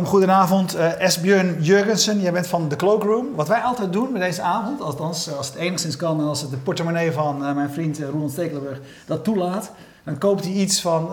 Welkom, goedenavond. Uh, Esbjörn Jurgensen, jij bent van The Cloakroom. Wat wij altijd doen met deze avond, althans als het enigszins kan en als het de portemonnee van uh, mijn vriend uh, Roland Stekelenburg dat toelaat, dan koopt hij iets van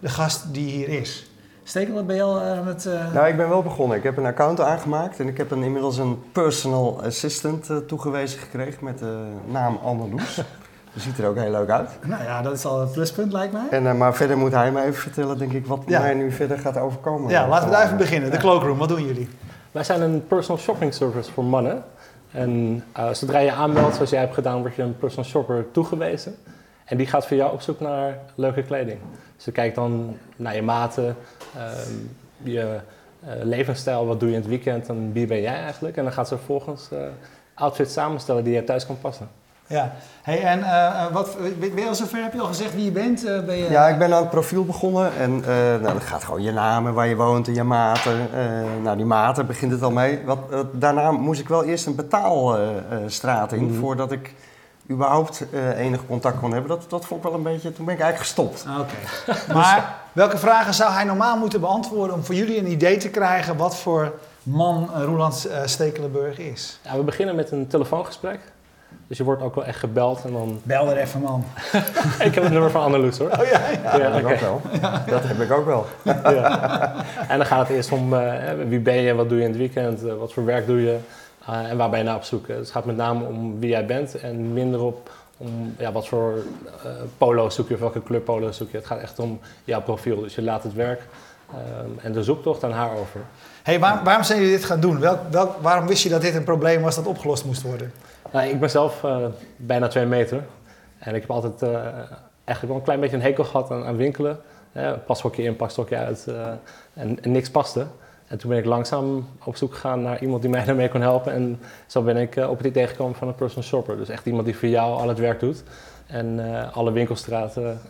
de gast die hier is. Stekelenburg, ben je al met... Nou, ik ben wel begonnen. Ik heb een account aangemaakt en ik heb een, inmiddels een personal assistant toegewezen gekregen met de naam Anneloes. Dat ziet er ook heel leuk uit. Nou ja, dat is al een pluspunt lijkt mij. En, uh, maar verder moet hij me even vertellen, denk ik, wat mij nu verder gaat overkomen. Ja, laten we daar even beginnen. De Cloakroom, wat doen jullie? Wij zijn een personal shopping service voor mannen. En uh, zodra je aanmeldt, zoals jij hebt gedaan, word je een personal shopper toegewezen. En die gaat voor jou op zoek naar leuke kleding. Dus je kijkt dan naar je maten, um, je uh, levensstijl, wat doe je in het weekend en wie ben jij eigenlijk. En dan gaat ze vervolgens outfits samenstellen die je thuis kan passen. Ja, hey, en uh, wat, ben je al zover? Heb je al gezegd wie je bent? Uh, ben je, ja, ik ben aan het profiel begonnen en uh, nou, dat gaat gewoon je naam en waar je woont en je maten. nou, die maten begint het al mee. Wat, daarna moest ik wel eerst een betaalstraat in mm. voordat ik überhaupt enig contact kon hebben. Dat, dat vond ik wel een beetje, toen ben ik eigenlijk gestopt. Ah, oké. maar welke vragen zou hij normaal moeten beantwoorden om voor jullie een idee te krijgen wat voor man Roland Stekelenburg is? Ja, we beginnen met een telefoongesprek. Dus je wordt ook wel echt gebeld en dan... Bel er even, man. ik heb het nummer van Anneloes, hoor. Oh ja? Ja, ja dat heb ik ook wel. Dat heb ik ook wel. ja. En dan gaat het eerst om uh, wie ben je, wat doe je in het weekend, uh, wat voor werk doe je uh, en waar ben je naar op zoek. Dus het gaat met name om wie jij bent en minder op om ja, wat voor polo zoek je of welke kleur polo zoek je. Het gaat echt om jouw profiel. Dus je laat het werk en de zoektocht aan haar over. Hey, waar, waarom zijn jullie dit gaan doen? Welk, welk, waarom wist je dat dit een probleem was dat opgelost moest worden? Nou, ik ben zelf uh, bijna twee meter. En ik heb altijd eigenlijk wel een klein beetje een hekel gehad aan, aan winkelen. Uh, pashokje in, pakstokje uit. En, en, niks paste. En toen ben ik langzaam op zoek gegaan naar iemand die mij daarmee kon helpen. En zo ben ik op het idee gekomen van een personal shopper. Dus echt iemand die voor jou al het werk doet. En alle winkelstraten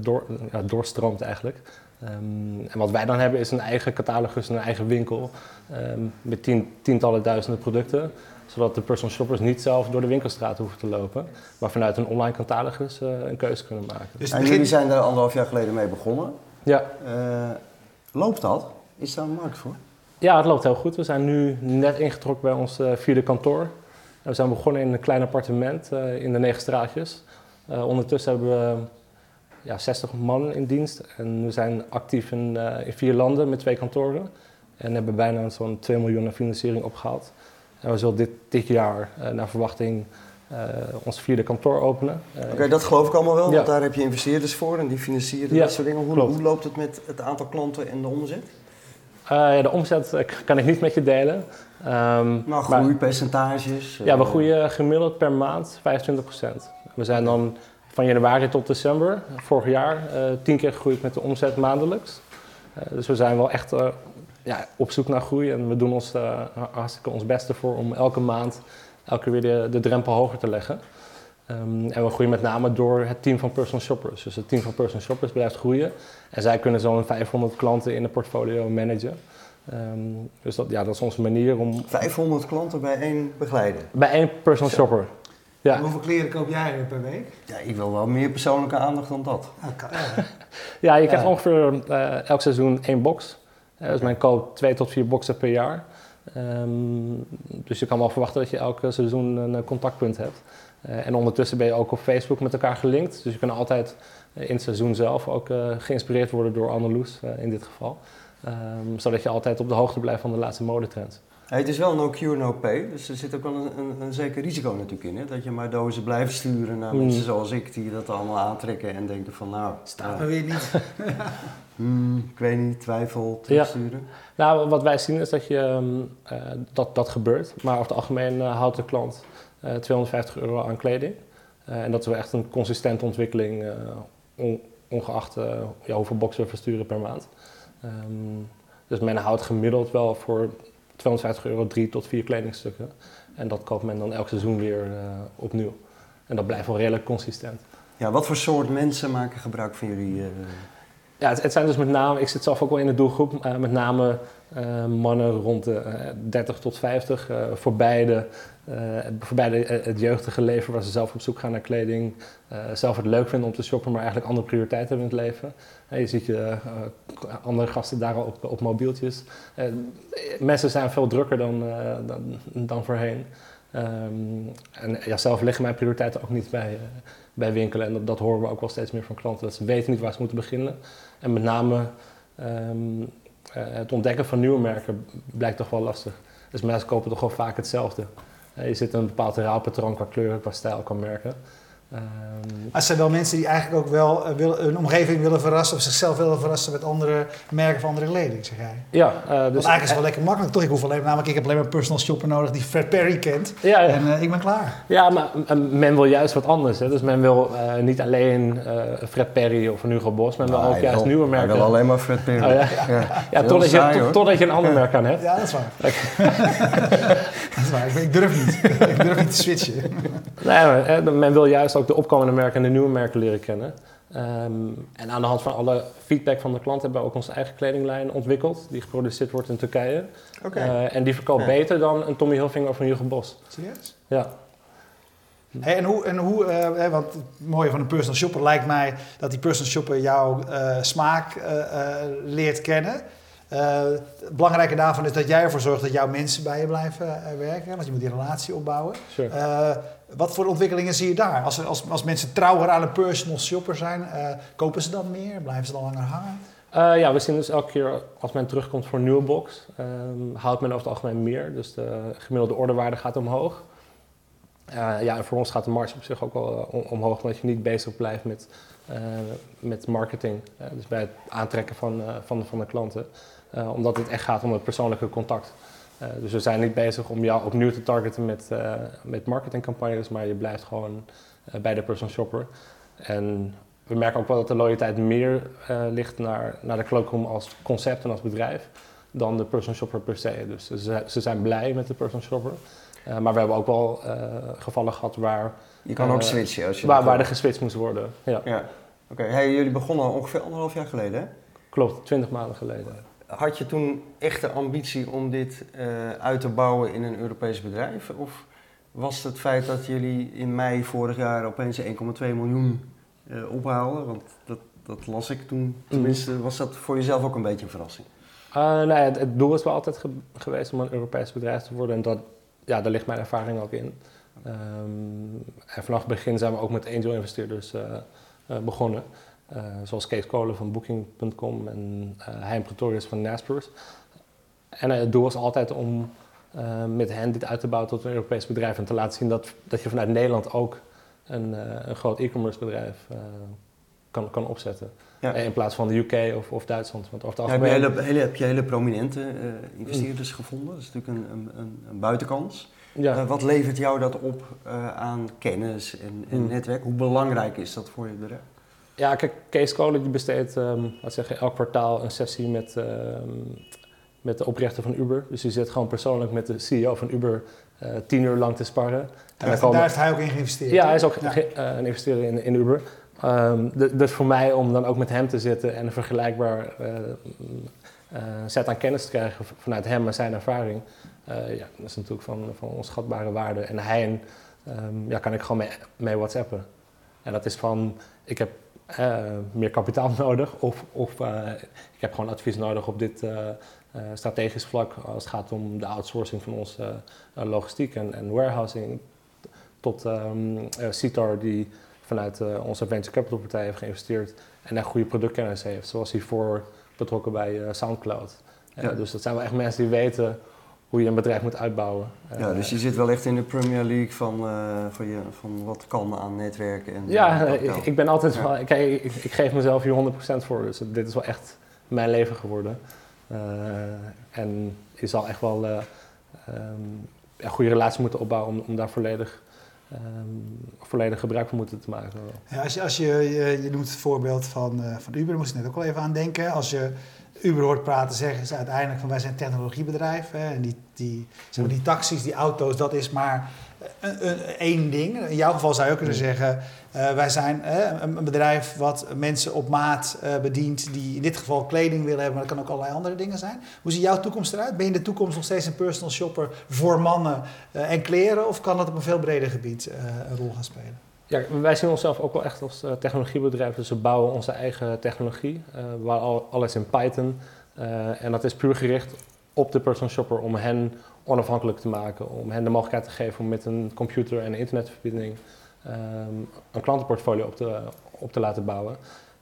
door, doorstroomt eigenlijk. Um, en wat wij dan hebben is een eigen catalogus, een eigen winkel. Um, met tien, tientallen duizenden producten zodat de personal shoppers niet zelf door de winkelstraat hoeven te lopen, maar vanuit een online catalogus uh, een keuze kunnen maken. Dus en jullie zijn er anderhalf jaar geleden mee begonnen. Ja. Uh, loopt dat? Is daar een markt voor? Ja, het loopt heel goed. We zijn nu net ingetrokken bij ons uh, vierde kantoor. We zijn begonnen in een klein appartement in de negen straatjes. ondertussen hebben we ja, 60 man in dienst en we zijn actief in, in vier landen met twee kantoren. En hebben bijna zo'n 2 miljoen financiering opgehaald. En we zullen dit, dit jaar uh, naar verwachting uh, ons vierde kantoor openen. Uh, Oké, dat geloof ik allemaal wel, ja. want daar heb je investeerders voor en die financieren ja, dat soort dingen. Hoe, hoe, loopt het met het aantal klanten en de omzet? ja, de omzet kan ik niet met je delen. Um, maar groeipercentages? Ja, we groeien gemiddeld per maand 25%. We zijn dan van januari tot december vorig jaar tien keer gegroeid met de omzet maandelijks. dus we zijn wel echt ja, op zoek naar groei en we doen ons uh, hartstikke ons beste voor om elke maand elke weer de, de drempel hoger te leggen. Um, en we groeien met name door het team van personal shoppers. Dus het team van personal shoppers blijft groeien. En zij kunnen zo'n 500 klanten in de portfolio managen. Um, dus dat, ja, dat is onze manier om... 500 klanten bij één begeleider? Bij één personal shopper. Ja. En hoeveel kleren koop jij per week? Ja, ik wil wel meer persoonlijke aandacht dan dat. Ja, je krijgt ongeveer uh, elk seizoen één box. Uh, dus mijn koop twee tot vier boxen per jaar. Um, dus je kan wel verwachten dat je elke seizoen een eh, contactpunt hebt. Uh, en ondertussen ben je ook op Facebook met elkaar gelinkt. Dus je kan altijd uh, in het seizoen zelf ook geïnspireerd worden door Anneloes in dit geval. Um, zodat je altijd op de hoogte blijft van de laatste modetrends. Hey, het is wel no cure, no pay. Dus er zit ook wel een, een, een zeker risico natuurlijk in. Hè? Dat je maar dozen blijft sturen naar mm. mensen zoals ik die dat allemaal aantrekken en denken van nou... Staat me weer niet. Hmm, ik weet niet, twijfel, terugsturen? Ja. Nou, wat wij zien is dat, je, uh, dat dat gebeurt. Maar over het algemeen uh, houdt de klant uh, eh, 250 euro aan kleding. en dat is wel echt een consistente ontwikkeling, on, ongeacht ja, hoeveel boxen we versturen per maand. Um, dus men houdt gemiddeld wel voor 250 euro drie tot vier kledingstukken. En dat koopt men dan elk seizoen weer opnieuw. En dat blijft wel redelijk consistent. Ja, wat voor soort mensen maken gebruik van jullie Ja, het, zijn dus met name, ik zit zelf ook wel in de doelgroep, uh, met name uh, mannen rond de uh, 30 tot 50, voor beide, voor beide het jeugdige leven waar ze zelf op zoek gaan naar kleding, zelf het leuk vinden om te shoppen, maar eigenlijk andere prioriteiten hebben in het leven. je ziet je andere gasten daar op, op mobieltjes. mensen zijn veel drukker dan, dan, dan voorheen. Um, en zelf liggen mijn prioriteiten ook niet bij, bij winkelen. En dat, dat, horen we ook wel steeds meer van klanten. Dat ze weten niet waar ze moeten beginnen. En met name um, uh, het ontdekken van nieuwe merken blijkt toch wel lastig. Dus mensen kopen toch wel vaak hetzelfde. Uh, je zit een bepaald raalpatroon qua kleur, qua stijl, qua merken. Um, er zijn wel mensen die eigenlijk ook wel uh, willen, hun omgeving willen verrassen of zichzelf willen verrassen met andere merken van andere kleding, zeg jij. Ja, uh, dus Want eigenlijk is het wel lekker makkelijk, toch? Ik hoef alleen, namelijk ik heb alleen maar een personal shopper nodig die Fred Perry kent. Ja, ja. En uh, ik ben klaar. Ja, maar men wil juist wat anders. Hè? Dus men wil niet alleen Fred Perry of een Hugo Boss, men wil ook juist wil, nieuwe merken. Hij wil alleen maar Fred Perry. Oh, ja, ja. ja totdat, saai, je, totdat je een ander merk aan hebt. Ja, dat is waar. dat is waar. Ik, ik durf niet. ik durf niet te switchen. Nee, maar, men wil juist ook de opkomende merken en de nieuwe merken leren kennen. Um, en aan de hand van alle feedback van de klant hebben we ook onze eigen kledinglijn ontwikkeld, die geproduceerd wordt in Turkije. Okay. Uh, en die verkoopt ja. beter dan een Tommy Hilfiger of een Hugo Boss. Serieus? Ja. Hey, en hoe, en hoe uh, want het mooie van een personal shopper lijkt mij dat die personal shopper jouw uh, smaak leert kennen. Het belangrijke daarvan is dat jij ervoor zorgt dat jouw mensen bij je blijven werken, want je moet die relatie opbouwen. Sure. Wat voor ontwikkelingen zie je daar? Als, als, als mensen trouwer aan een personal shopper zijn, uh, kopen ze dan meer? Blijven ze dan langer hangen? Uh, ja, we zien dus elke keer als men terugkomt voor een nieuwe box, um, houdt men over het algemeen meer. Dus de gemiddelde orderwaarde gaat omhoog. Uh, ja, en voor ons gaat de marge op zich ook wel om, omhoog, omdat je niet bezig blijft met, met marketing. dus bij het aantrekken van, van, van de klanten. Omdat het echt gaat om het persoonlijke contact. Uh, dus we zijn niet bezig om jou opnieuw te targeten met, uh, met marketingcampagnes, maar je blijft gewoon bij de personal shopper. En we merken ook wel dat de loyaliteit meer ligt naar, naar de cloakroom als concept en als bedrijf dan de personal shopper per se. Dus ze, ze zijn blij met de personal shopper. maar we hebben ook wel gevallen gehad waar... Je kan ook switchen als je... Waar, waar er geswitcht moest worden, ja. ja. Oké, okay. hey, jullie begonnen ongeveer anderhalf jaar geleden, hè? Klopt, twintig maanden geleden had je toen echt de ambitie om dit uh, uit te bouwen in een Europees bedrijf? Of was het feit dat jullie in mei vorig jaar opeens 1,2 miljoen uh, ophaalden? Want dat, dat las ik toen. Tenminste, was dat voor jezelf ook een beetje een verrassing? Uh, nou ja, het, het, doel is wel altijd ge geweest om een Europees bedrijf te worden. En dat, ja, daar ligt mijn ervaring ook in. Um, en vanaf het begin zijn we ook met angel investeerders begonnen. Uh, zoals Kees Kolen van Booking.com en uh, Hein Pretorius van Naspers. En uh, het doel was altijd om met hen dit uit te bouwen tot een Europees bedrijf en te laten zien dat, dat je vanuit Nederland ook een, een groot e-commerce bedrijf kan, kan opzetten. Ja. In plaats van de UK of, of Duitsland. Want over het algemeen... ja, heb, je hele, heb je hele prominente investeerders gevonden? Dat is natuurlijk een, een, een buitenkans. Ja. wat levert jou dat op aan kennis en, en mm. netwerk? Hoe belangrijk is dat voor je bedrijf? Ja, kijk, Kees Kolen die besteedt um, laat zeggen, elk kwartaal een sessie met, um, met de oprichter van Uber. Dus die zit gewoon persoonlijk met de CEO van Uber uh, tien uur lang te sparren. En daar, komen... daar heeft hij ook in geïnvesteerd? Ja, hij is ook ja. uh, een investeerder in, in Uber. Um, dus voor mij om dan ook met hem te zitten en een vergelijkbaar uh, set aan kennis te krijgen vanuit hem en zijn ervaring, ja, dat is natuurlijk van, van onschatbare waarde. En hij en, ja, kan ik gewoon mee, mee whatsappen. En dat is van, ik heb meer kapitaal nodig of, of uh, ik heb gewoon advies nodig op dit uh, strategisch vlak als het gaat om de outsourcing van onze logistiek en, en, warehousing tot um, Citar die vanuit onze venture capital partij heeft geïnvesteerd en echt goede productkennis heeft, zoals hiervoor betrokken bij Soundcloud. Ja. dus dat zijn wel echt mensen die weten hoe je een bedrijf moet uitbouwen. Ja, dus je zit wel echt in de Premier League van, uh, van, je, van wat kan aan netwerken. En, ja, ik, ik, ben altijd ja. wel, kijk, ik, ik, geef mezelf hier 100% voor, dus dit is wel echt mijn leven geworden. Uh, en je zal echt wel uh, um, een goede relatie moeten opbouwen om, om daar volledig, um, volledig gebruik van moeten te maken. Ja, als je, als je, je, je noemt het voorbeeld van, van Uber, daar moest ik net ook wel even aan denken. Als je Uber hoort praten, zeggen ze uiteindelijk van wij zijn technologiebedrijf. Hè, en die, die, zeg maar, die taxis, die auto's, dat is maar een, een, één ding. In jouw geval zou je ook kunnen zeggen, uh, wij zijn uh, een, bedrijf wat mensen op maat uh, bedient die in dit geval kleding willen hebben, maar dat kan ook allerlei andere dingen zijn. Hoe ziet jouw toekomst eruit? Ben je in de toekomst nog steeds een personal shopper voor mannen en kleren of kan dat op een veel breder gebied een rol gaan spelen? Ja, wij zien onszelf ook wel echt als technologiebedrijf, dus we bouwen onze eigen technologie, waar al, alles in Python. en dat is puur gericht op de personal shopper om hen onafhankelijk te maken, om hen de mogelijkheid te geven om met een computer en een internetverbinding um, een klantenportfolio op te, op te laten bouwen.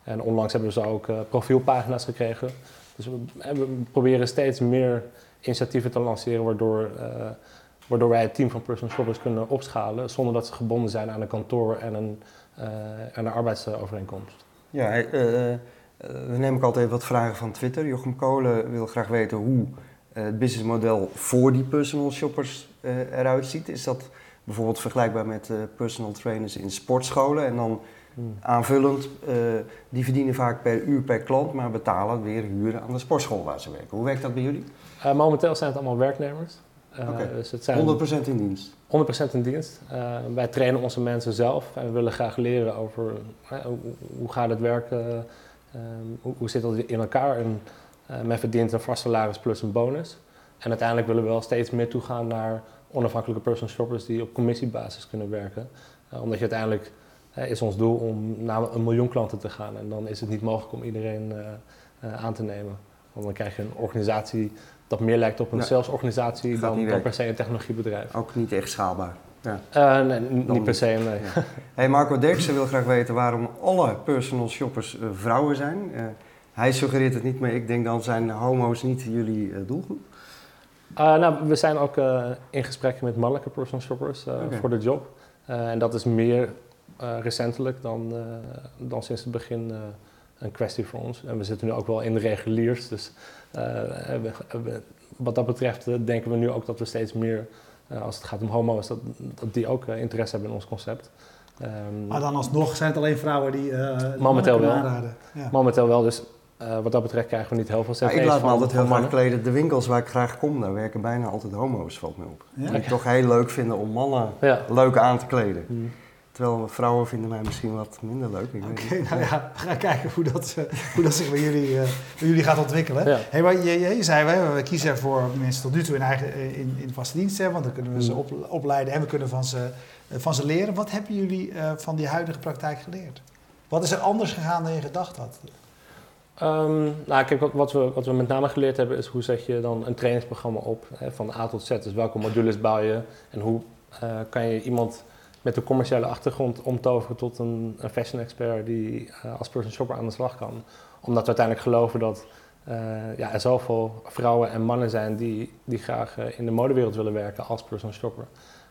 En onlangs hebben zo ook uh, profielpagina's gekregen. Dus we, we, proberen steeds meer initiatieven te lanceren waardoor, uh, waardoor wij het team van personal shoppers kunnen opschalen zonder dat ze gebonden zijn aan een kantoor en een, uh, en een arbeidsovereenkomst. Ja, we nemen ook altijd wat vragen van Twitter. Jochem Kolen wil graag weten hoe het businessmodel voor die personal shoppers eruit ziet. Is dat bijvoorbeeld vergelijkbaar met uh, personal trainers in sportscholen. En dan hmm. aanvullend, uh, die verdienen vaak per uur per klant, maar betalen weer huren aan de sportschool waar ze werken. Hoe werkt dat bij jullie? Uh, momenteel zijn het allemaal werknemers. Okay. dus het zijn 100% in dienst? 100% in dienst. wij trainen onze mensen zelf en we willen graag leren over hoe, hoe, gaat het werken, hoe, hoe, zit dat in elkaar. En men verdient een vast salaris plus een bonus. En uiteindelijk willen we wel steeds meer toegaan naar onafhankelijke personal shoppers die op commissiebasis kunnen werken. Omdat je uiteindelijk is ons doel om naar een miljoen klanten te gaan. En dan is het niet mogelijk om iedereen aan te nemen. Want dan krijg je een organisatie dat meer lijkt op een salesorganisatie dan, dan per se een technologiebedrijf. Ook niet echt schaalbaar. Ja. nee, niet per se, nee. Ja. Hey Marco Derksen wil graag weten waarom alle personal shoppers vrouwen zijn. hij suggereert het niet, maar ik denk dan zijn homo's niet jullie doelgroep. Nou, we zijn ook in gesprek met mannelijke personal shoppers okay. voor de job. en dat is meer recentelijk dan, dan sinds het begin een kwestie voor ons. En we zitten nu ook wel in de reguliers. Dus wat dat betreft denken we nu ook dat we steeds meer, als het gaat om homo's, dat, dat die ook interesse hebben in ons concept. Um, maar dan alsnog zijn het alleen vrouwen die momenteel wel. aanraden. Ja. Momenteel wel. Dus uh, wat dat betreft krijgen we niet heel veel cv's ja, Ik laat me altijd heel graag kleden. De winkels waar ik graag kom, daar werken bijna altijd homo's, valt me op. Ja. Die ik toch heel leuk vinden om mannen ja. leuk aan te kleden. Mm. Terwijl vrouwen vinden mij misschien wat minder leuk. Oké, okay, nou ja, we gaan kijken hoe dat, uh, hoe dat zich bij jullie, uh, bij jullie gaat ontwikkelen. Ja. Hey, maar je, je, je zei, we, we kiezen ervoor mensen tot nu toe in, eigen, in, in vaste dienst hebben, want dan kunnen we ze mm. op, opleiden en we kunnen van ze, van ze leren. Wat hebben jullie van die huidige praktijk geleerd? Wat is er anders gegaan dan je gedacht had? Um, nou, kijk, wat, wat, we, wat we met name geleerd hebben is hoe zet je dan een trainingsprogramma op hè, van A tot Z. Dus welke modules bouw je en hoe uh, kan je iemand met een commerciële achtergrond omtoveren tot een, fashion expert die uh, als person shopper aan de slag kan. Omdat we uiteindelijk geloven dat uh, ja, er zoveel vrouwen en mannen zijn die, die graag in de modewereld willen werken als person shopper.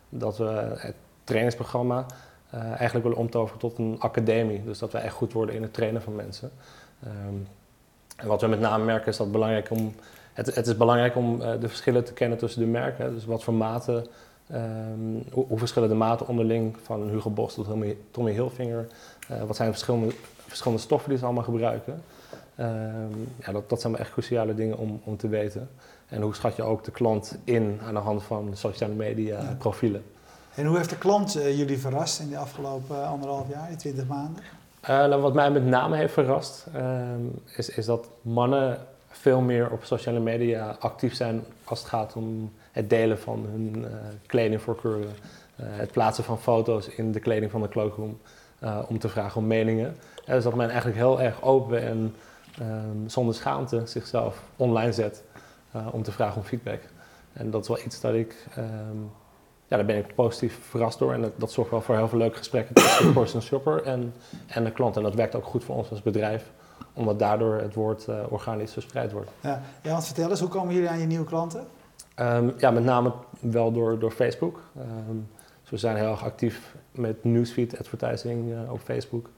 Dat we het trainingsprogramma eigenlijk willen omtoveren tot een academie. Dus dat we echt goed worden in het trainen van mensen. Um, en wat we met name merken is dat belangrijk om, het, het is belangrijk om de verschillen te kennen tussen de merken. Dus wat voor maten, um, hoe, hoe, verschillen de maten onderling van Hugo Boss tot Tommy Hilfiger. Uh, wat zijn de verschillende, verschillende stoffen die ze allemaal gebruiken. Um, ja, dat, dat zijn echt cruciale dingen om, om te weten. En hoe schat je ook de klant in aan de hand van sociale media ja. profielen. En hoe heeft de klant uh, jullie verrast in de afgelopen anderhalf jaar, die 20 maanden? Uh, nou, wat mij met name heeft verrast, uh, is, is dat mannen veel meer op sociale media actief zijn als het gaat om het delen van hun uh, kledingvoorkeuren. het plaatsen van foto's in de kleding van de cloakroom om te vragen om meningen. dus dat men eigenlijk heel erg open en um, zonder schaamte zichzelf online zet om te vragen om feedback. En dat is wel iets dat ik um, ja, daar ben ik positief verrast door. En dat, dat zorgt wel voor heel veel leuke gesprekken tussen de personal shopper en, en de klant. En dat werkt ook goed voor ons als bedrijf, omdat daardoor het woord organisch verspreid wordt. Ja, ja, vertel eens, hoe komen jullie aan je nieuwe klanten? Um, ja, met name wel door, door Facebook. Um, dus we zijn heel erg actief met newsfeed advertising uh, op Facebook.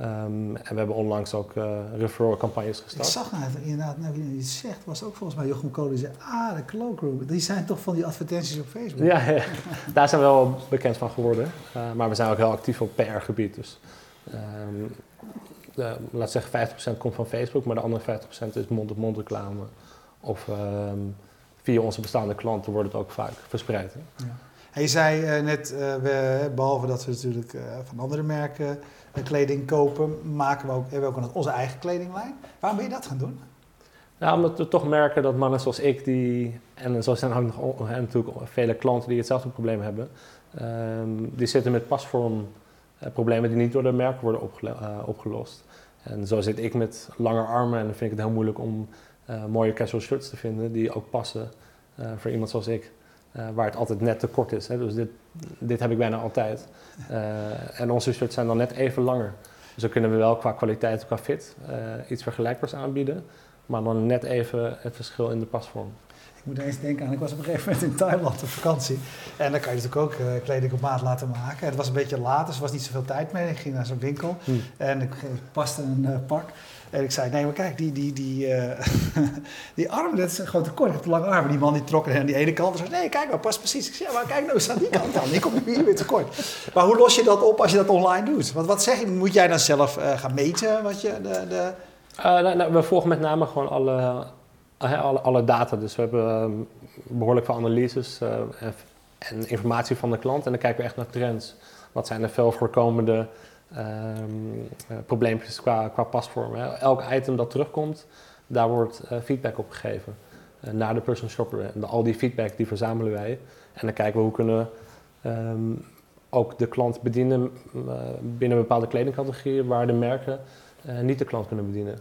Um, en we hebben onlangs ook uh, referral campagnes gestart. Ik zag nou inderdaad, nou, je het zegt, was ook volgens mij Jochem Kolen die zei, ah, de Cloakroom, die zijn toch van die advertenties op Facebook? Ja, ja. daar zijn we wel bekend van geworden. Uh, maar we zijn ook heel actief op PR-gebied. Dus um, de, laat zeggen 50% komt van Facebook, maar de andere 50% is mond-op-mond reclame. Of ehm, via onze bestaande klanten wordt het ook vaak verspreid. Hè? Ja. En je zei eh, net, eh, we, behalve dat we natuurlijk eh, van andere merken kleding kopen, maken we ook, hebben we ook onze eigen kledinglijn. Waarom ben je dat gaan doen? Ja, omdat we toch merken dat mannen zoals ik, die, en zo zijn er ook nog en natuurlijk vele klanten die hetzelfde probleem hebben, ehm, die zitten met pasvormproblemen die niet door de merken worden opgelo- opgelost. En zo zit ik met lange armen en dan vind ik het heel moeilijk om mooie casual shirts te vinden die ook passen eh, voor iemand zoals ik. eh, waar het altijd net te kort is. Hè? Dus dit, dit heb ik bijna altijd. Eh, en onze shirts zijn dan net even langer. Dus dan kunnen we wel qua kwaliteit, qua fit, eh, iets vergelijkbaars aanbieden. Maar dan net even het verschil in de pasvorm. Ik moet eens denken aan, ik was op een gegeven moment in Thailand op vakantie. En dan kan je natuurlijk ook eh, kleding op maat laten maken. En het was een beetje laat, dus er was niet zoveel tijd meer. Ik ging naar zo'n winkel Hm. en ik paste een eh, pak. En ik zei, nee, maar kijk, die, die, die, eh, die armen, dat is gewoon te kort. Ik te lange armen. Die man die trok aan die ene kant en zei, nee, kijk maar, past precies. Ik zei, ja, maar kijk nou eens aan die kant dan. Ik kom hier weer te kort. Maar hoe los je dat op als je dat online doet? Want wat zeg je, moet jij dan zelf eh, gaan meten wat je, de, de, Eh, nou, nou, we volgen met name gewoon alle, alle, alle data. Dus we hebben ehm, behoorlijk veel analyses en- informatie van de klant. En dan kijken we echt naar trends. Wat zijn er veel voorkomende ehm eh, probleempjes qua, qua pasvorm. Elk item dat terugkomt, daar wordt eh, feedback op gegeven. eh, naar de personal shopper. En al die feedback die verzamelen wij. En dan kijken we hoe kunnen ehm, ook de klant bedienen binnen bepaalde kledingcategorieën waar de merken niet de klant kunnen bedienen.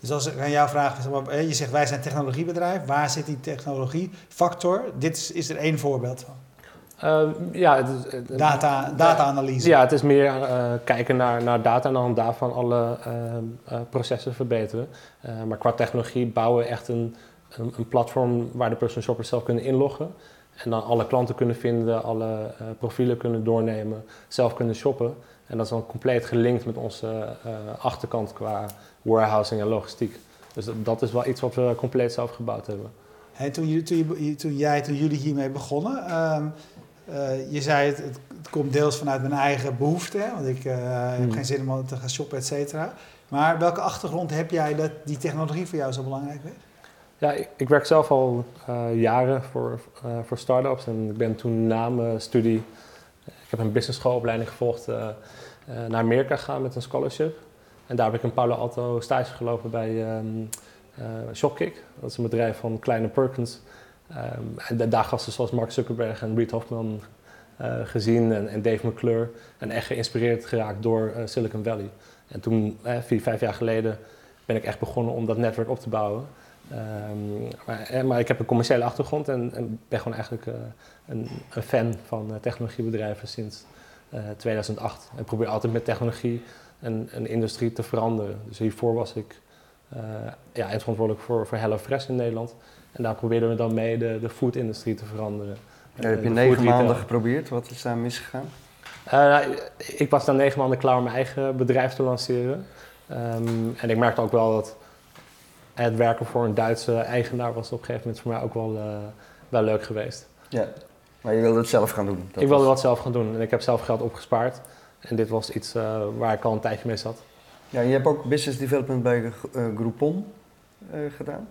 Dus als ik aan jou vraag, je zegt wij zijn een technologiebedrijf. Waar zit die technologiefactor? Dit is, is er één voorbeeld van. Eh, ja, het is, het- Data, data-analyse. ja, het is meer eh, kijken naar, naar data en dan daarvan alle eh, eh, processen verbeteren. Eh, maar qua technologie bouwen we echt een, een, een platform waar de personal shoppers zelf kunnen inloggen. En dan alle klanten kunnen vinden, alle profielen kunnen doornemen, zelf kunnen shoppen. En dat is dan compleet gelinkt met onze achterkant qua warehousing en logistiek. Dus dat, dat is wel iets wat we compleet zelf gebouwd hebben. Toen, toen, je, toen jij, toen jullie hiermee begonnen, ehm, eh, je zei het, het, het komt deels vanuit mijn eigen behoefte, hè, want ik eh, heb Hmm. geen zin om te gaan shoppen, et cetera. Maar welke achtergrond heb jij dat die technologie voor jou zo belangrijk werd? Ja, ik, ik werk zelf al eh, jaren voor, voor start-ups en ik ben toen na mijn studie, ik heb een business schoolopleiding gevolgd, naar Amerika gegaan met een scholarship. En daar heb ik in Palo Alto stage gelopen bij ehm eh, Shopkick. Dat is een bedrijf van Kleine Perkins. Ehm, en da- daar gasten zoals Mark Zuckerberg en Reid Hoffman eh, gezien en, en Dave McClure. En echt geïnspireerd geraakt door eh, Silicon Valley. En toen, eh, vier, vijf jaar geleden, ben ik echt begonnen om dat netwerk op te bouwen. Ehm, maar, ik heb een commerciële achtergrond en, en ben gewoon eigenlijk een, een fan van technologiebedrijven sinds eh, 2008. En probeer altijd met technologie een, industrie te veranderen. Dus hiervoor was ik ja, eindverantwoordelijk voor, voor HelloFresh in Nederland. En daar probeerden we dan mee de, de food-industrie te veranderen. Ja, heb je negen maanden geprobeerd. Wat is daar misgegaan? Nou, ik was dan negen maanden klaar om mijn eigen bedrijf te lanceren. Ehm, en ik merkte ook wel dat het werken voor een Duitse eigenaar was op een gegeven moment voor mij ook wel, eh, wel leuk geweest. Ja. Maar je wilde het zelf gaan doen. Ik wilde wat zelf gaan doen en ik heb zelf geld opgespaard. En dit was iets eh, waar ik al een tijdje mee zat. Ja, je hebt ook business development bij Groupon gedaan.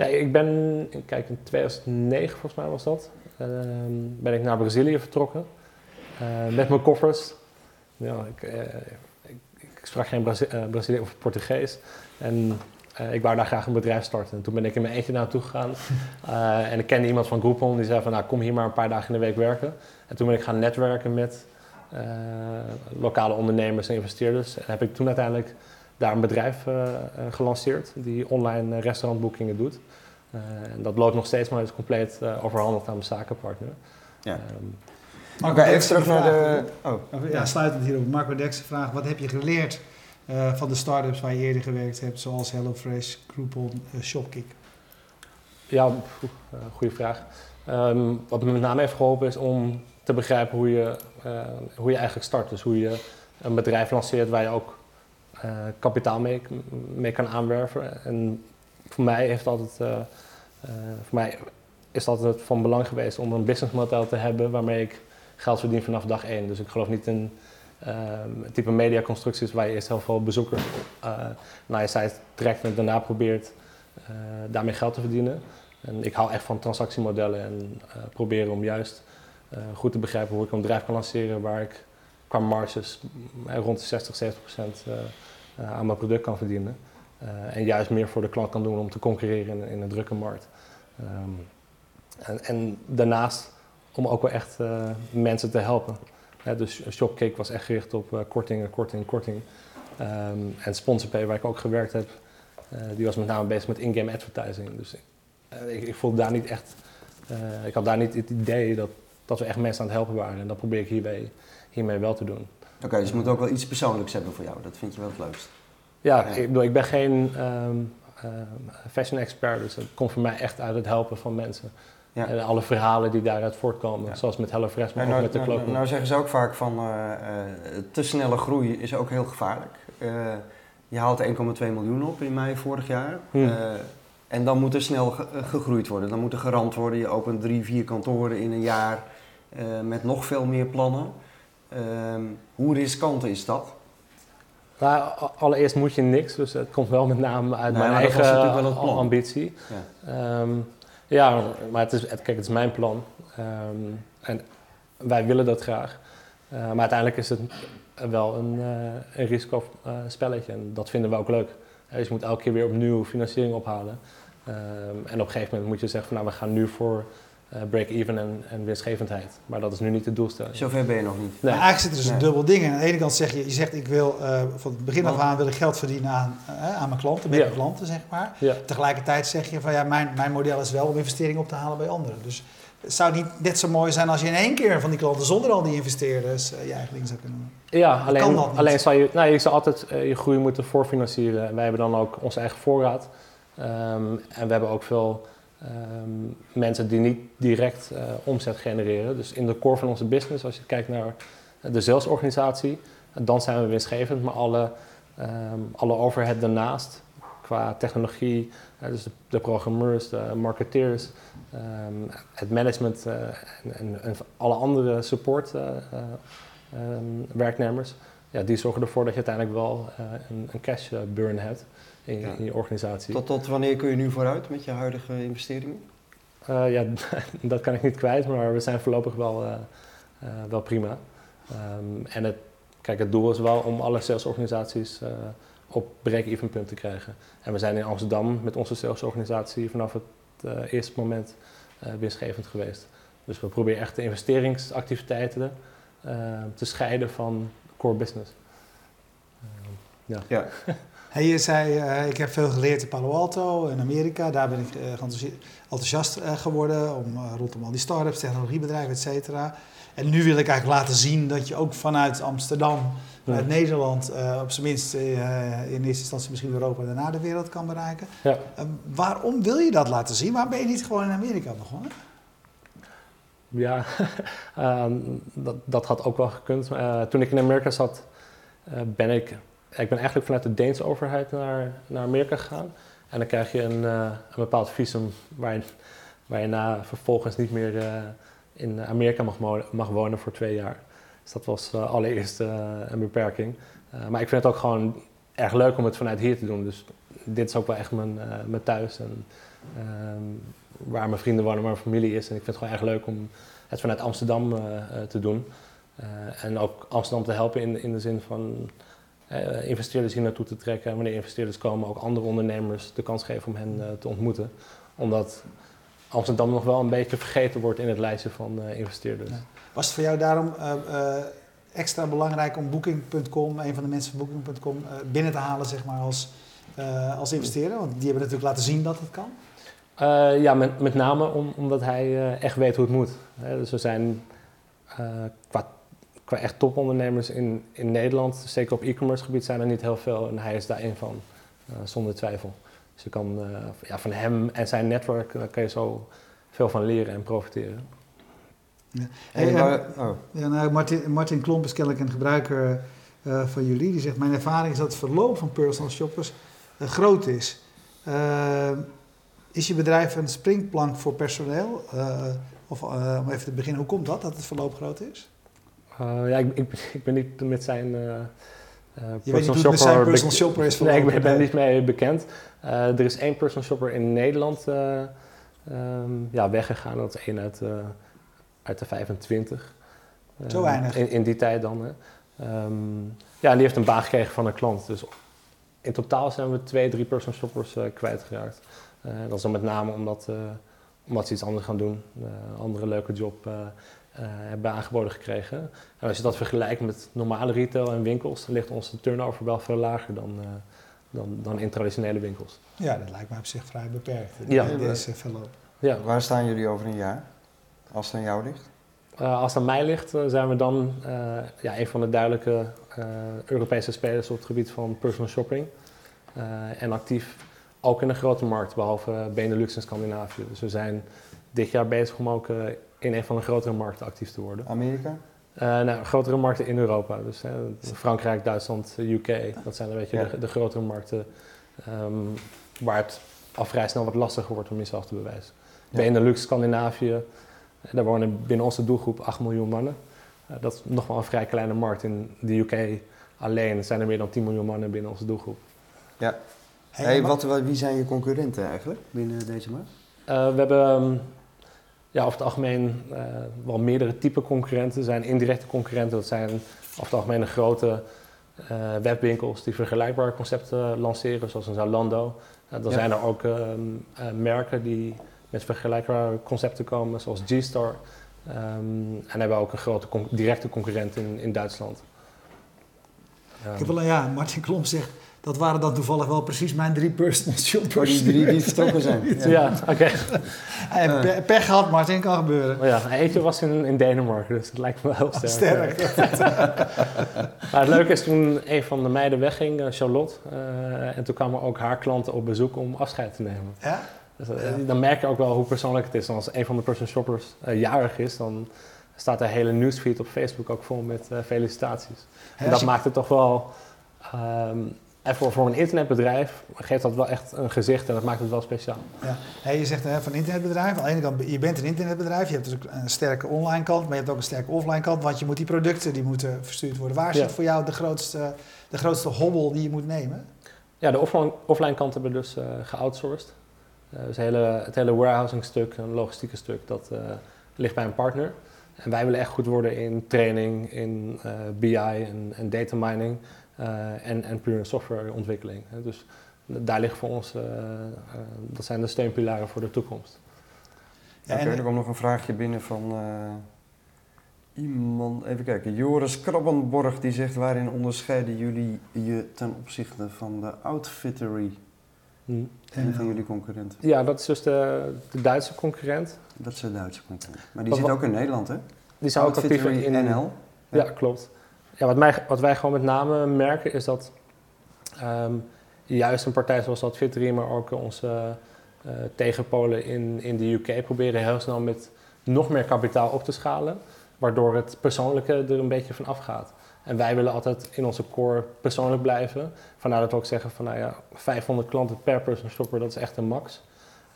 Ja, ik ben, kijk, in 2009 volgens mij was dat, ehm, ben ik naar Brazilië vertrokken. eh, met mijn koffers. Ja, ik, eh, ik, ik sprak geen Brazi eh, Brazilië of Portugees. En ik wou daar graag een bedrijf starten. En toen ben ik in mijn eentje naartoe gegaan. En ik kende iemand van Groupon die zei van, nou kom hier maar een paar dagen in de week werken. En toen ben ik gaan netwerken met lokale ondernemers en investeerders. En heb ik toen uiteindelijk daar een bedrijf eh, eh, gelanceerd die online restaurantboekingen doet. Eh, en dat loopt nog steeds, maar is compleet overhandigd aan mijn zakenpartner. Ja. Ehm, Marco even Dexter terug naar de... Oh, Ja, sluitend hierop. Marco Dexter vraagt, wat heb je geleerd eh, van de start-ups waar je eerder gewerkt hebt, zoals HelloFresh, Groupon, Shopkick? Ja, goede vraag. Ehm, wat me met name heeft geholpen is om te begrijpen hoe je, eh, hoe je eigenlijk start. Dus hoe je een bedrijf lanceert waar je ook kapitaal mee, kan aanwerven. En voor mij heeft altijd, eh, eh, voor mij is het altijd van belang geweest om een businessmodel te hebben waarmee ik geld verdien vanaf dag één. Dus ik geloof niet in Ehm, het type mediaconstructies waar je eerst heel veel bezoekers naar je site trekt en daarna probeert daarmee geld te verdienen. En ik hou echt van transactiemodellen en uh, proberen om juist goed te begrijpen hoe ik een bedrijf kan lanceren waar ik qua marges rond de 60, 70 procent aan mijn product kan verdienen. en juist meer voor de klant kan doen om te concurreren in, in een drukke markt. Um, en, en, daarnaast om ook wel echt mensen te helpen. Dus Shopkick was echt gericht op uh, korting, korting. Um, en SponsorPay, waar ik ook gewerkt heb, die was met name bezig met in-game advertising. Dus ik, ik voelde daar niet echt, ik had daar niet het idee dat, dat we echt mensen aan het helpen waren. En dat probeer ik hiermee, hiermee wel te doen. Oké, okay, dus het moet ook wel iets persoonlijks hebben voor jou. Dat vind je wel het leukst. Ja, ja. Ik, bedoel, ik ben geen um, fashion expert, dus het komt voor mij echt uit het helpen van mensen. Ja. En alle verhalen die daaruit voortkomen, ja. zoals met HelloFresh, maar nou, ook met de nou, klok. Nou, zeggen ze ook vaak van uh, uh, te snelle groei is ook heel gevaarlijk. Uh, je haalt 1,2 miljoen op in mei vorig jaar. Hmm. en dan moet er snel ge gegroeid worden. Dan moet er gerand worden. Je opent drie, vier kantoren in een jaar met nog veel meer plannen. Ehm, hoe riskant is dat? Nou, allereerst moet je niks, dus het komt wel met name uit nee, mijn eigen wel plan. ambitie. Ja. Um, ja, maar het is, kijk, het is mijn plan. Um, en wij willen dat graag. Uh, maar uiteindelijk is het wel een, uh, een risicospelletje en dat vinden we ook leuk. Dus je moet elke keer weer opnieuw financiering ophalen. Um, en op een gegeven moment moet je zeggen van nou we gaan nu voor break-even en, en winstgevendheid. Maar dat is nu niet de doelstelling. Zover ben je nog niet. Nee. Maar eigenlijk zit er dus nee. een dubbel ding in. Aan de ene kant zeg je, je zegt ik wil van het begin af aan wil ik geld verdienen aan, aan mijn klanten, met Ja. mijn klanten zeg maar. Ja. Tegelijkertijd zeg je van ja, mijn, mijn model is wel om investeringen op te halen bij anderen. Dus het zou niet net zo mooi zijn als je in één keer van die klanten zonder al die investeerders uh, je eigen ding zou kunnen doen. Ja, kan alleen, dat niet. alleen zal je, nou, je zal altijd uh, je groei moeten voorfinancieren. En wij hebben dan ook onze eigen voorraad. Um, en we hebben ook veel um, mensen die niet direct uh, omzet genereren. Dus in de core van onze business, als je kijkt naar de salesorganisatie, dan zijn we winstgevend. Maar alle, um, alle overhead daarnaast, qua technologie, dus de, programmeurs, de marketeers, um, het management en, alle andere support werknemers, ja, die zorgen ervoor dat je uiteindelijk wel een, een cash burn hebt in, ja. in, je organisatie. Tot, tot wanneer kun je nu vooruit met je huidige investeringen? ja, dat kan ik niet kwijt, maar we zijn voorlopig wel, wel prima. Um, en het, kijk, het doel is wel om alle salesorganisaties op break-even punt te krijgen. En we zijn in Amsterdam met onze salesorganisatie vanaf het eerste moment winstgevend geweest. Dus we proberen echt de investeringsactiviteiten te scheiden van core business. ja. ja. Je zei, ik heb veel geleerd in Palo Alto in Amerika. Daar ben ik enthousiast geworden om, rondom al die start-ups, technologiebedrijven, et cetera. En nu wil ik eigenlijk laten zien dat je ook vanuit Amsterdam uit ja. Nederland op zijn minst in eerste instantie misschien Europa en daarna de wereld kan bereiken. Ja. Uh, waarom wil je dat laten zien? Waarom ben je niet gewoon in Amerika begonnen? Ja, um, dat, dat, had ook wel gekund. toen ik in Amerika zat, ben ik, ik ben eigenlijk vanuit de Deense overheid naar, naar Amerika gegaan. En dan krijg je een, een bepaald visum waar je, waar je na vervolgens niet meer in Amerika mag, mag wonen voor twee jaar. Dus dat was uh, allereerst een beperking. Maar ik vind het ook gewoon erg leuk om het vanuit hier te doen. Dus dit is ook wel echt mijn, mijn thuis. En, waar mijn vrienden wonen, waar mijn familie is. En ik vind het gewoon erg leuk om het vanuit Amsterdam te doen. en ook Amsterdam te helpen in, in de zin van investeerders hier naartoe te trekken. En wanneer investeerders komen, ook andere ondernemers de kans geven om hen te ontmoeten. Omdat Amsterdam nog wel een beetje vergeten wordt in het lijstje van investeerders. Ja. Was het voor jou daarom uh, uh, extra belangrijk om Booking.com, een van de mensen van Booking.com, uh, binnen te halen zeg maar, als, als investeerder? Want die hebben natuurlijk laten zien dat het kan. ja, met, met name om, omdat hij echt weet hoe het moet. Hè, dus we zijn qua, qua echt topondernemers in, in Nederland, zeker op e-commerce gebied, zijn er niet heel veel. En hij is daar één van, zonder twijfel. Dus je kan ja, van hem en zijn netwerk, daar kan je zo veel van leren en profiteren. Ja. Hey, maar, oh. ja, nou, Martin, Martin Klomp is kennelijk een gebruiker uh, van jullie. Die zegt, mijn ervaring is dat het verloop van personal shoppers uh, groot is. Uh, is je bedrijf een springplank voor personeel? of om even te beginnen, hoe komt dat, dat het verloop groot is? Uh, ja, ik, ik, ik, ben niet met zijn uh, niet hoe het zijn personal shopper is Nee, ik ben, niet mee bekend. er is één personal shopper in Nederland um, ja, weggegaan. Dat is één uit, uit de 25. Zo weinig? In, in, die tijd dan. Hè. Um, ja, en die heeft een baan gekregen van een klant. Dus in totaal zijn we twee, drie personal shoppers kwijtgeraakt. dat is dan met name omdat omdat ze iets anders gaan doen, een uh, andere leuke job uh, hebben aangeboden gekregen. En als je dat vergelijkt met normale retail en winkels, dan ligt onze turnover wel veel lager dan, dan, dan in traditionele winkels. Ja, dat lijkt mij op zich vrij beperkt, ja. deze verloop. Ja. Waar staan jullie over een jaar, als het aan jou ligt? als het aan mij ligt, zijn we dan ja, een van de duidelijke Europese spelers op het gebied van personal shopping. en actief ook in een grote markt, behalve Benelux en Scandinavië. Dus we zijn dit jaar bezig om ook uh, in een van de grotere markten actief te worden. Amerika? Uh, nou, grotere markten in Europa. Dus Frankrijk, Duitsland, UK. Dat zijn een beetje ja. de, de, grotere markten um, waar het al vrij snel wat lastiger wordt om jezelf te bewijzen. Ja. Benelux, Scandinavië, eh, daar wonen binnen onze doelgroep 8 miljoen mannen. Uh, dat is nog wel een vrij kleine markt. In de UK alleen zijn er meer dan 10 miljoen mannen binnen onze doelgroep. Ja, Hey, wat, wat, wie zijn je concurrenten eigenlijk binnen deze markt? Uh, we hebben um, ja, over het algemeen uh, wel meerdere type concurrenten. Zijn indirecte concurrenten, dat zijn over het algemeen de grote uh, webwinkels die vergelijkbare concepten lanceren, zoals een Zalando. dan ja. zijn er ook um, merken die met vergelijkbare concepten komen, zoals G-Star. Um, en hebben we ook een grote con directe concurrent in, in Duitsland. Ik heb wel, ja, Martin Klom zegt dat waren dan toevallig wel precies mijn drie personal shoppers. die drie die vertrokken zijn. ja, ja oké. Okay. Uh. Pech gehad, Martin, kan gebeuren. Oh ja, eentje was in, in Denemarken, dus dat lijkt me wel heel sterk. sterk. maar het leuke is toen een van de meiden wegging, Charlotte. Uh, en toen kwamen ook haar klanten op bezoek om afscheid te nemen. Ja? Dus, uh, ja. Dan merk je ook wel hoe persoonlijk het is. En als een van de personal shoppers jarig is, dan staat de hele newsfeed op Facebook ook vol met felicitaties. En dat maakt het toch wel... Um, en voor, voor een internetbedrijf geeft dat wel echt een gezicht en dat maakt het wel speciaal. Ja. Hey, je zegt hè, van internetbedrijf, aan de ene kant, je bent een internetbedrijf, je hebt dus ook een sterke online kant, maar je hebt ook een sterke offline kant, want je moet die producten, die moeten verstuurd worden. Waar zit voor jou de grootste, de grootste hobbel die je moet nemen? Ja, de offline, offline kant hebben we dus uh, geoutsourced. Uh, dus het hele, het hele warehousing stuk, een logistieke stuk, dat uh, ligt bij een partner. En wij willen echt goed worden in training, in BI en, en data mining. Uh, en, en puur softwareontwikkeling. Dus daar ligt voor ons, uh, uh, dat zijn de steunpilaren voor de toekomst. Ja, Oké, okay, er kwam nog een vraagje binnen van iemand, even kijken, Joris Krabbenborg die zegt waarin onderscheiden jullie je ten opzichte van de Outfittery? Hmm. Een van jullie concurrenten. Ja, dat is dus de, de Duitse concurrent. Dat is de Duitse concurrent. Maar die zit ook in Nederland, hè? Die zou ook actief in NL. Ja, ja klopt ja, wat, mij, wat wij gewoon met name merken is dat um, juist een partij zoals Advittery, maar ook onze uh, tegenpolen in, in de UK proberen heel snel met nog meer kapitaal op te schalen, waardoor het persoonlijke er een beetje van afgaat. En wij willen altijd in onze core persoonlijk blijven. Vandaar dat we ook zeggen van nou ja, 500 klanten per person shopper, dat is echt een max.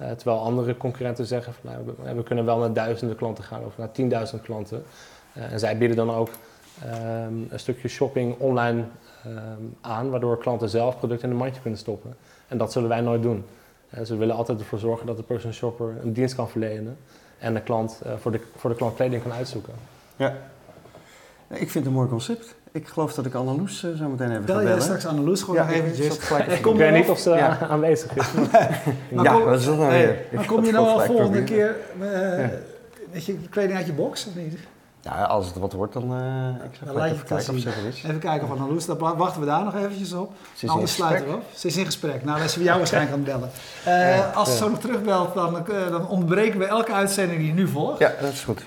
Uh, terwijl andere concurrenten zeggen van nou, we, we, kunnen wel naar duizenden klanten gaan of naar 10.000 klanten. Uh, en zij bieden dan ook um, een stukje shopping online um, aan, waardoor klanten zelf producten in een mandje kunnen stoppen. En dat zullen wij nooit doen. Dus we willen altijd ervoor zorgen dat de person shopper een dienst kan verlenen en de klant uh, voor, de, voor de klant kleding kan uitzoeken. Ja, ik vind het een mooi concept. Ik geloof dat ik Anneloes uh, zo meteen even Bel ga bellen. straks Anneloes gewoon ja, nog eventjes. Ik, ik weet niet of ze ja. aanwezig is. ja, wat is dat nou weer? Maar kom je nou al volgende keer uh, met je kleding uit je box of niet? Ja, als het wat wordt, dan uh, ik even kijken of is. Even kijken of Anneloes, dan wachten we daar nog eventjes op. Ze Anders sluiten we op. Ze is in gesprek. Nou, dan we jou waarschijnlijk aan bellen. Uh, ja, als ze zo nog terugbelt, dan, uh, dan onderbreken we elke uitzending die nu volgt. Ja, dat is goed.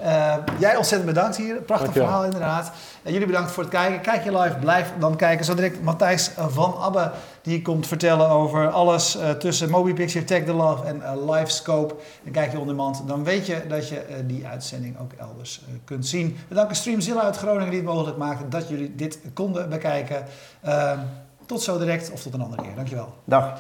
jij ontzettend bedankt hier. Prachtig verhaal inderdaad. Jullie bedankt voor het kijken. Kijk je live, blijf dan kijken. Zo direct Matthijs van Abbe die komt vertellen over alles uh, tussen MobiPixel, Tech the Love en uh, Livescope. En kijk je onder mand, dan weet je dat je uh, die uitzending ook elders kunt zien. We danken Streamzilla uit Groningen die het mogelijk maakte dat jullie dit konden bekijken. Ehm, tot zo direct of tot een andere keer. Dankjewel. Dag.